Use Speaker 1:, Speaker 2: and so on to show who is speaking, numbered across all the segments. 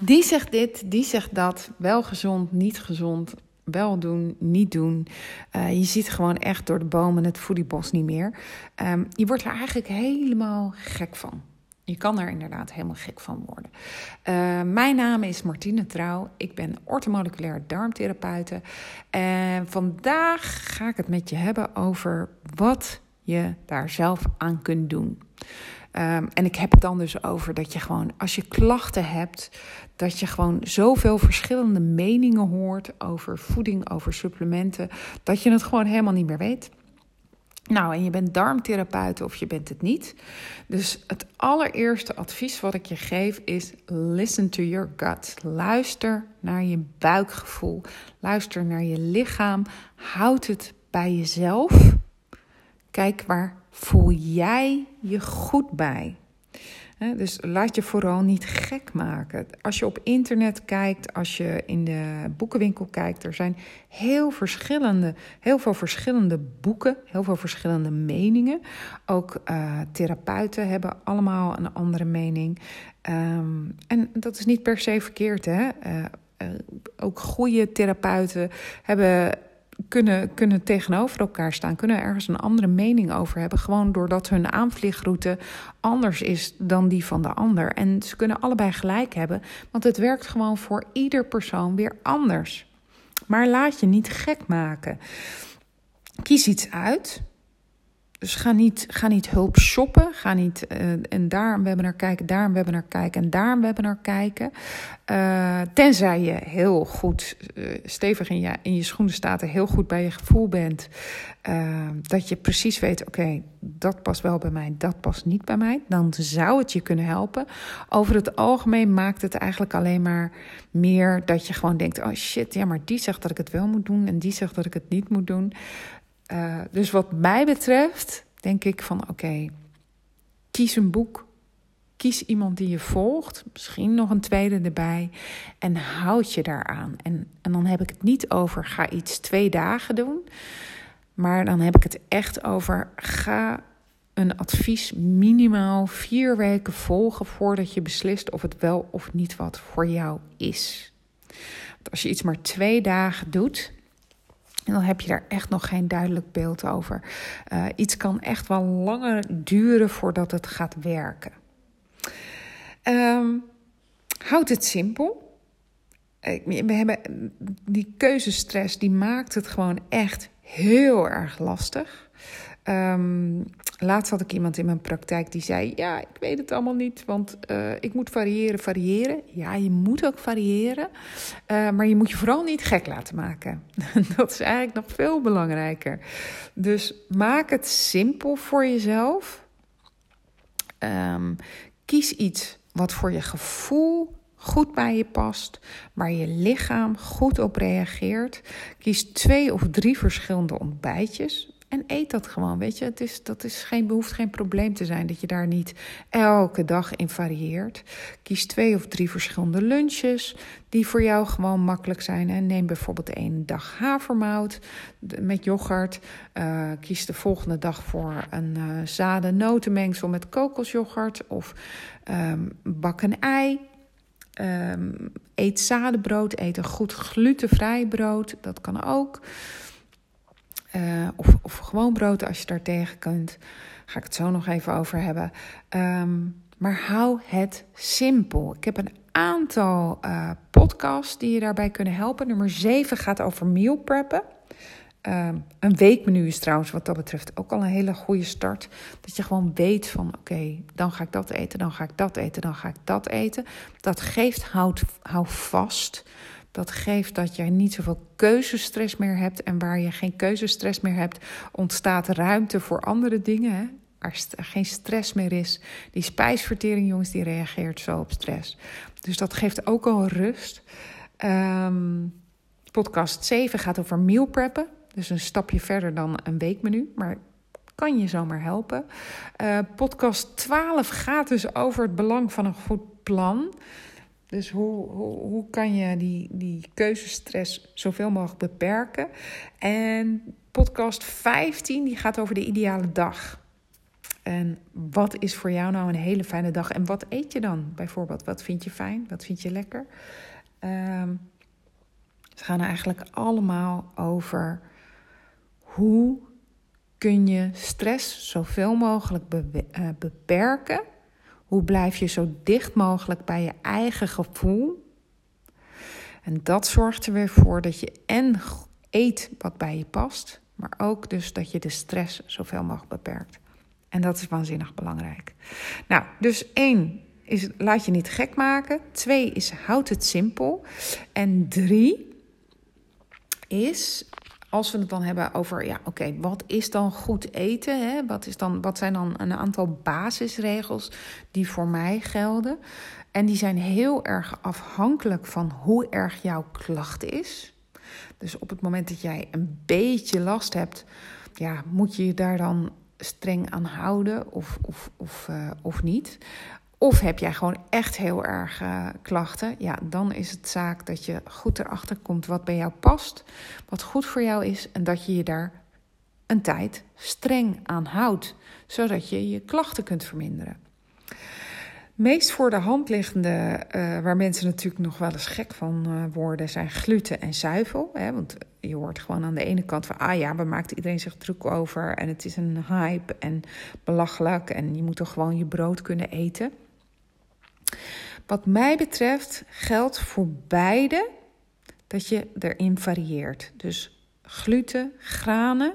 Speaker 1: Die zegt dit, die zegt dat. Wel gezond, niet gezond. Wel doen, niet doen. Uh, je ziet gewoon echt door de bomen het voediebos niet meer. Um, je wordt er eigenlijk helemaal gek van. Je kan er inderdaad helemaal gek van worden. Uh, mijn naam is Martine Trouw. Ik ben ortomoleculair darmtherapeute. En vandaag ga ik het met je hebben over wat je daar zelf aan kunt doen. Um, en ik heb het dan dus over dat je gewoon, als je klachten hebt, dat je gewoon zoveel verschillende meningen hoort over voeding, over supplementen, dat je het gewoon helemaal niet meer weet. Nou, en je bent darmtherapeut of je bent het niet. Dus het allereerste advies wat ik je geef is: listen to your gut. Luister naar je buikgevoel. Luister naar je lichaam. Houd het bij jezelf. Kijk waar voel jij je goed bij. Dus laat je vooral niet gek maken. Als je op internet kijkt, als je in de boekenwinkel kijkt, er zijn heel, verschillende, heel veel verschillende boeken, heel veel verschillende meningen. Ook uh, therapeuten hebben allemaal een andere mening. Um, en dat is niet per se verkeerd. Hè? Uh, uh, ook goede therapeuten hebben kunnen, kunnen tegenover elkaar staan, kunnen ergens een andere mening over hebben. Gewoon doordat hun aanvliegroute anders is dan die van de ander. En ze kunnen allebei gelijk hebben, want het werkt gewoon voor ieder persoon weer anders. Maar laat je niet gek maken. Kies iets uit dus ga niet, ga niet hulp shoppen. Ga niet uh, en daar een webinar kijken, daar een webinar kijken en daar een webinar kijken. Uh, tenzij je heel goed uh, stevig in je, in je schoenen staat en heel goed bij je gevoel bent. dat je precies weet, oké, dat past wel bij mij, dat past niet bij mij. Dan zou het je kunnen helpen. Over het algemeen maakt het eigenlijk alleen maar meer dat je gewoon denkt: oh shit, ja, maar die zegt dat ik het wel moet doen en die zegt dat ik het niet moet doen. Uh, dus wat mij betreft, denk ik van oké, kies een boek. Kies iemand die je volgt, misschien nog een tweede erbij, en houd je daaraan. En, en dan heb ik het niet over ga iets twee dagen doen, maar dan heb ik het echt over ga een advies minimaal vier weken volgen voordat je beslist of het wel of niet wat voor jou is. Als je iets maar twee dagen doet, en dan heb je daar echt nog geen duidelijk beeld over. Uh, iets kan echt wel langer duren voordat het gaat werken. Um, houd het simpel. We hebben die keuzestress, die maakt het gewoon echt heel erg lastig. Um, laatst had ik iemand in mijn praktijk die zei: Ja, ik weet het allemaal niet, want uh, ik moet variëren, variëren. Ja, je moet ook variëren, uh, maar je moet je vooral niet gek laten maken. Dat is eigenlijk nog veel belangrijker. Dus maak het simpel voor jezelf. Um, kies iets wat voor je gevoel goed bij je past, waar je lichaam goed op reageert. Kies twee of drie verschillende ontbijtjes. En eet dat gewoon, weet je. Het is, dat is geen, behoeft geen probleem te zijn dat je daar niet elke dag in varieert. Kies twee of drie verschillende lunches die voor jou gewoon makkelijk zijn. En neem bijvoorbeeld één dag havermout met yoghurt. Uh, kies de volgende dag voor een uh, zaden-notenmengsel met kokosyoghurt. Of um, bak een ei. Um, eet zadenbrood, eet een goed glutenvrij brood. Dat kan ook. Uh, of, of gewoon brood als je daar tegen kunt. Ga ik het zo nog even over hebben. Um, maar hou het simpel. Ik heb een aantal uh, podcasts die je daarbij kunnen helpen. Nummer 7 gaat over meal preppen. Um, een weekmenu is trouwens wat dat betreft ook al een hele goede start. Dat je gewoon weet van oké, dan ga ik dat eten, dan ga ik dat eten, dan ga ik dat eten. Dat geeft, houd, hou vast. Dat geeft dat je niet zoveel keuzestress meer hebt. En waar je geen keuzestress meer hebt, ontstaat ruimte voor andere dingen. Hè? Waar geen stress meer is. Die spijsvertering, jongens, die reageert zo op stress. Dus dat geeft ook al rust. Um, podcast 7 gaat over meal preppen. Dus een stapje verder dan een weekmenu. Maar kan je zomaar helpen. Uh, podcast 12 gaat dus over het belang van een goed plan. Dus hoe, hoe, hoe kan je die, die keuzestress zoveel mogelijk beperken? En podcast 15 die gaat over de ideale dag. En wat is voor jou nou een hele fijne dag? En wat eet je dan bijvoorbeeld? Wat vind je fijn? Wat vind je lekker? Um, ze gaan eigenlijk allemaal over hoe kun je stress zoveel mogelijk eh, beperken. Hoe blijf je zo dicht mogelijk bij je eigen gevoel? En dat zorgt er weer voor dat je en eet wat bij je past, maar ook dus dat je de stress zoveel mogelijk beperkt. En dat is waanzinnig belangrijk. Nou, dus één is laat je niet gek maken. Twee is houd het simpel. En drie is als we het dan hebben over, ja, oké, wat is dan goed eten? Hè? Wat, is dan, wat zijn dan een aantal basisregels die voor mij gelden? En die zijn heel erg afhankelijk van hoe erg jouw klacht is. Dus op het moment dat jij een beetje last hebt, ja, moet je je daar dan streng aan houden of, of, of, uh, of niet? Of heb jij gewoon echt heel erg uh, klachten? Ja, dan is het zaak dat je goed erachter komt wat bij jou past, wat goed voor jou is en dat je je daar een tijd streng aan houdt, zodat je je klachten kunt verminderen. Meest voor de hand liggende, uh, waar mensen natuurlijk nog wel eens gek van uh, worden, zijn gluten en zuivel. Hè? Want je hoort gewoon aan de ene kant van, ah ja, waar maakt iedereen zich druk over? En het is een hype en belachelijk en je moet toch gewoon je brood kunnen eten. Wat mij betreft geldt voor beide dat je erin varieert. Dus gluten, granen,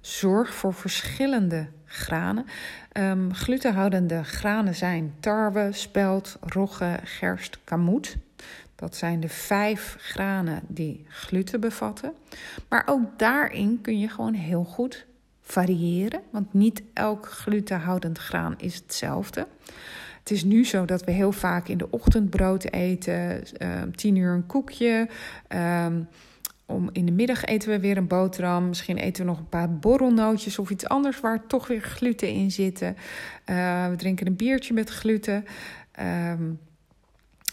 Speaker 1: zorg voor verschillende granen. Um, glutenhoudende granen zijn tarwe, spelt, rogge, gerst, kamoet. Dat zijn de vijf granen die gluten bevatten. Maar ook daarin kun je gewoon heel goed variëren, want niet elk glutenhoudend graan is hetzelfde. Het is nu zo dat we heel vaak in de ochtend brood eten, uh, tien uur een koekje. Um, om in de middag eten we weer een boterham. Misschien eten we nog een paar borrelnootjes of iets anders waar toch weer gluten in zitten. Uh, we drinken een biertje met gluten. Um,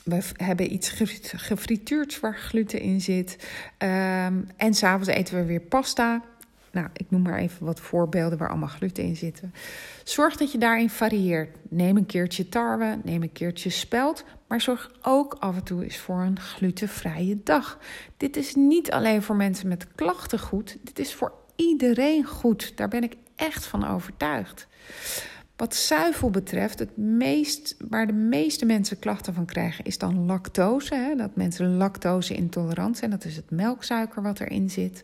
Speaker 1: we hebben iets gefrituurd waar gluten in zit. Um, en s'avonds eten we weer pasta. Nou, ik noem maar even wat voorbeelden waar allemaal gluten in zitten. Zorg dat je daarin varieert. Neem een keertje tarwe, neem een keertje spelt, maar zorg ook af en toe eens voor een glutenvrije dag. Dit is niet alleen voor mensen met klachten goed, dit is voor iedereen goed. Daar ben ik echt van overtuigd. Wat zuivel betreft, het meest, waar de meeste mensen klachten van krijgen, is dan lactose. Hè? Dat mensen lactose intolerant zijn. Dat is het melksuiker wat erin zit.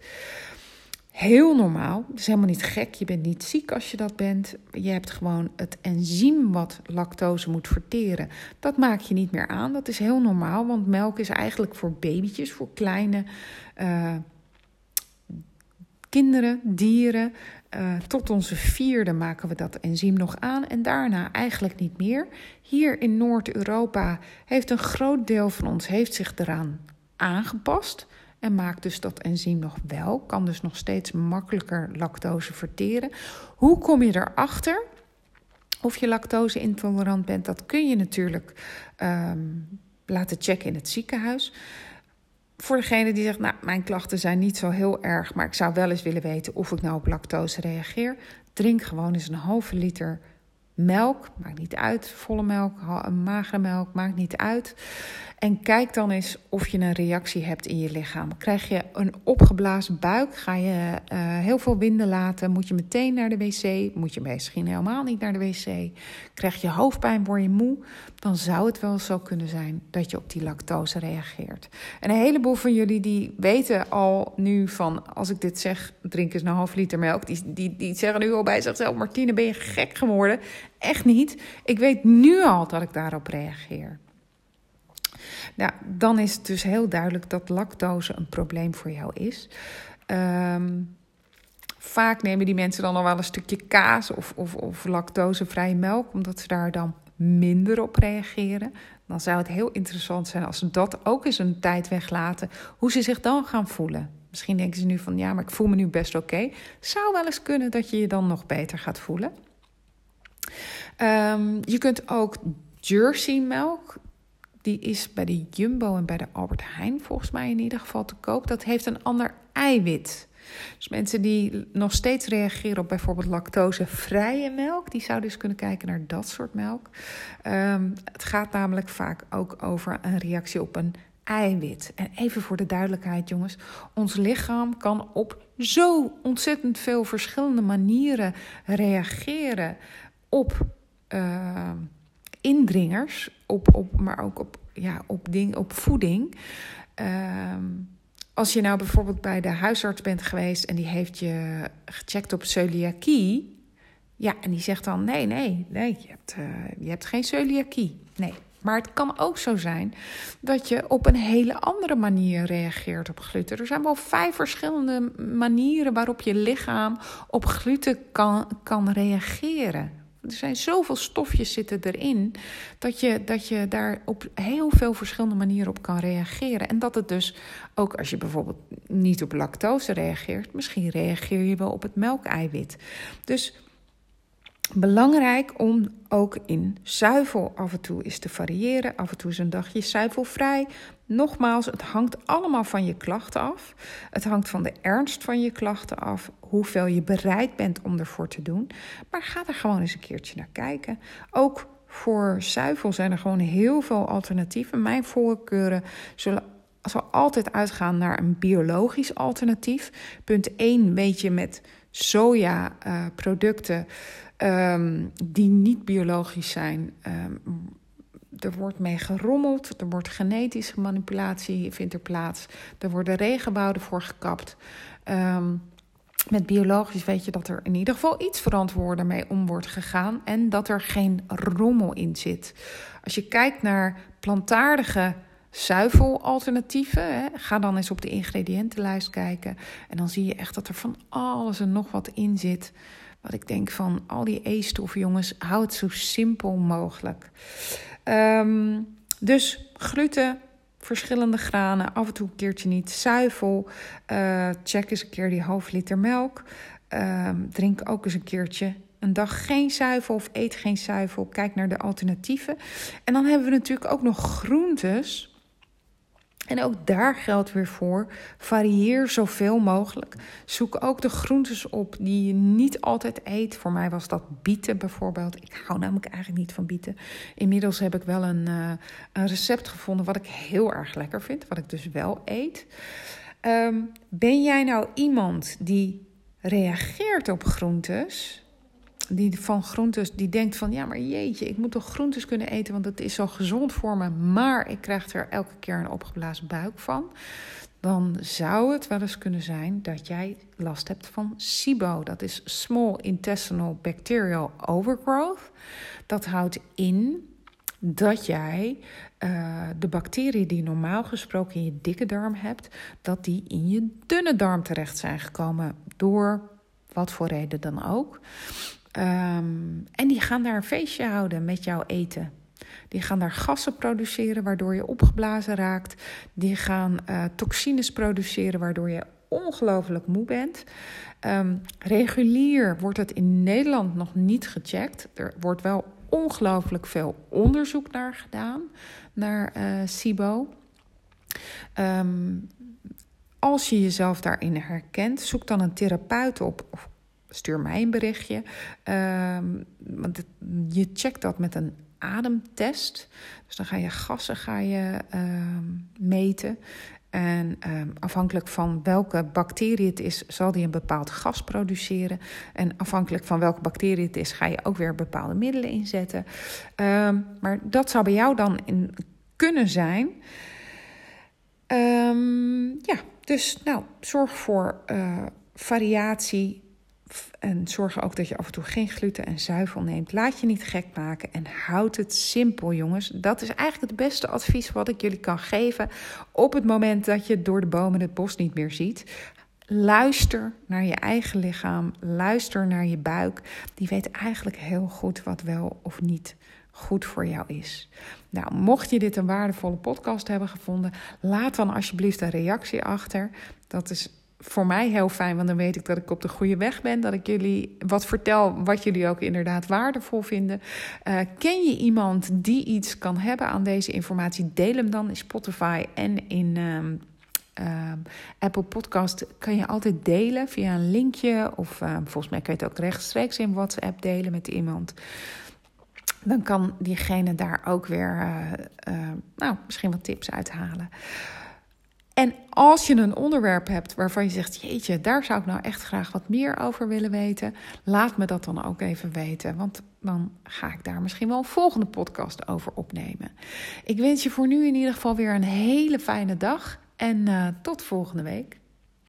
Speaker 1: Heel normaal. Het is helemaal niet gek. Je bent niet ziek als je dat bent. Je hebt gewoon het enzym wat lactose moet verteren. Dat maak je niet meer aan. Dat is heel normaal, want melk is eigenlijk voor babytjes, voor kleine uh, kinderen, dieren. Uh, tot onze vierde maken we dat enzym nog aan en daarna eigenlijk niet meer. Hier in Noord-Europa heeft een groot deel van ons heeft zich eraan aangepast. En maakt dus dat enzym nog wel, kan dus nog steeds makkelijker lactose verteren. Hoe kom je erachter? Of je lactose intolerant bent, dat kun je natuurlijk um, laten checken in het ziekenhuis. Voor degene die zegt, nou, mijn klachten zijn niet zo heel erg, maar ik zou wel eens willen weten of ik nou op lactose reageer. Drink gewoon eens een halve liter melk, maakt niet uit, volle melk, magere melk, maakt niet uit. En kijk dan eens of je een reactie hebt in je lichaam. Krijg je een opgeblazen buik? Ga je uh, heel veel winden laten? Moet je meteen naar de wc? Moet je misschien helemaal niet naar de wc? Krijg je hoofdpijn? Word je moe? Dan zou het wel zo kunnen zijn dat je op die lactose reageert. En een heleboel van jullie die weten al nu van... als ik dit zeg, drink eens een half liter melk. Die, die, die zeggen nu al bij zichzelf... Martine, ben je gek geworden? Echt niet. Ik weet nu al dat ik daarop reageer. Nou, dan is het dus heel duidelijk dat lactose een probleem voor jou is. Um, vaak nemen die mensen dan nog wel een stukje kaas of, of, of lactosevrije melk, omdat ze daar dan minder op reageren. Dan zou het heel interessant zijn als ze dat ook eens een tijd weglaten, hoe ze zich dan gaan voelen. Misschien denken ze nu van ja, maar ik voel me nu best oké. Zou wel eens kunnen dat je je dan nog beter gaat voelen. Um, je kunt ook Jersey melk, die is bij de Jumbo en bij de Albert Heijn volgens mij in ieder geval te koop. Dat heeft een ander eiwit. Dus mensen die nog steeds reageren op bijvoorbeeld lactosevrije melk, die zouden dus kunnen kijken naar dat soort melk. Um, het gaat namelijk vaak ook over een reactie op een eiwit. En even voor de duidelijkheid, jongens: ons lichaam kan op zo ontzettend veel verschillende manieren reageren op uh, indringers, op, op, maar ook op, ja, op, ding, op voeding. Uh, als je nou bijvoorbeeld bij de huisarts bent geweest en die heeft je gecheckt op celiakie. Ja, en die zegt dan: nee, nee, nee, je hebt, uh, je hebt geen celiakie. Nee. Maar het kan ook zo zijn dat je op een hele andere manier reageert op gluten. Er zijn wel vijf verschillende manieren waarop je lichaam op gluten kan, kan reageren. Er zijn zoveel stofjes zitten erin dat je, dat je daar op heel veel verschillende manieren op kan reageren. En dat het dus ook als je bijvoorbeeld niet op lactose reageert, misschien reageer je wel op het melkeiwit. Dus belangrijk om ook in zuivel af en toe eens te variëren. Af en toe is een dagje zuivelvrij. Nogmaals, het hangt allemaal van je klachten af. Het hangt van de ernst van je klachten af. Hoeveel je bereid bent om ervoor te doen. Maar ga er gewoon eens een keertje naar kijken. Ook voor zuivel zijn er gewoon heel veel alternatieven. Mijn voorkeuren zullen zal altijd uitgaan naar een biologisch alternatief. Punt 1 weet je met soja uh, producten um, die niet biologisch zijn. Um, er wordt mee gerommeld, er wordt genetische manipulatie vindt er plaats, er worden regenwouden voor gekapt. Um, met biologisch weet je dat er in ieder geval iets verantwoorder mee om wordt gegaan en dat er geen rommel in zit. Als je kijkt naar plantaardige zuivelalternatieven, hè, ga dan eens op de ingrediëntenlijst kijken en dan zie je echt dat er van alles en nog wat in zit. Wat ik denk van al die E-stoffen, jongens, hou het zo simpel mogelijk. Um, dus gluten, verschillende granen, af en toe een keertje niet. Zuivel, uh, check eens een keer die half liter melk. Um, drink ook eens een keertje een dag geen zuivel of eet geen zuivel. Kijk naar de alternatieven. En dan hebben we natuurlijk ook nog groentes en ook daar geldt weer voor: varieer zoveel mogelijk. Zoek ook de groentes op die je niet altijd eet. Voor mij was dat bieten bijvoorbeeld. Ik hou namelijk eigenlijk niet van bieten. Inmiddels heb ik wel een, uh, een recept gevonden wat ik heel erg lekker vind, wat ik dus wel eet. Um, ben jij nou iemand die reageert op groentes? Die van groentes, die denkt van ja, maar jeetje, ik moet toch groentes kunnen eten, want het is zo gezond voor me, maar ik krijg er elke keer een opgeblazen buik van. Dan zou het wel eens kunnen zijn dat jij last hebt van SIBO. Dat is Small Intestinal Bacterial Overgrowth. Dat houdt in dat jij uh, de bacteriën die normaal gesproken in je dikke darm hebt, dat die in je dunne darm terecht zijn gekomen door wat voor reden dan ook. Um, en die gaan daar een feestje houden met jouw eten. Die gaan daar gassen produceren waardoor je opgeblazen raakt. Die gaan uh, toxines produceren waardoor je ongelooflijk moe bent. Um, regulier wordt het in Nederland nog niet gecheckt. Er wordt wel ongelooflijk veel onderzoek naar gedaan, naar uh, SIBO. Um, als je jezelf daarin herkent, zoek dan een therapeut op of stuur mij een berichtje. Um, want je checkt dat met een ademtest. Dus dan ga je gassen ga je, um, meten. En um, afhankelijk van welke bacterie het is, zal die een bepaald gas produceren. En afhankelijk van welke bacterie het is, ga je ook weer bepaalde middelen inzetten. Maar dat zou bij jou dan in kunnen zijn. Ja, dus nou, zorg voor uh, variatie en zorg ook dat je af en toe geen gluten en zuivel neemt. Laat je niet gek maken en houd het simpel, jongens. Dat is eigenlijk het beste advies wat ik jullie kan geven op het moment dat je door de bomen het bos niet meer ziet. Luister naar je eigen lichaam, luister naar je buik. Die weet eigenlijk heel goed wat wel of niet goed voor jou is. Nou, mocht je dit een waardevolle podcast hebben gevonden, laat dan alsjeblieft een reactie achter. Dat is voor mij heel fijn, want dan weet ik dat ik op de goede weg ben. Dat ik jullie wat vertel wat jullie ook inderdaad waardevol vinden. Uh, ken je iemand die iets kan hebben aan deze informatie? Deel hem dan in Spotify en in. Um, Ehm, Apple Podcast kan je altijd delen via een linkje. Of ehm, volgens mij kun je het ook rechtstreeks in WhatsApp delen met iemand. Dan kan diegene daar ook weer uh, nou, misschien wat tips uithalen. En als je een onderwerp hebt waarvan je zegt: Jeetje, daar zou ik nou echt graag wat meer over willen weten, laat me dat dan ook even weten. Want dan ga ik daar misschien wel een volgende podcast over opnemen. Ik wens je voor nu in ieder geval weer een hele fijne dag en uh, tot volgende week.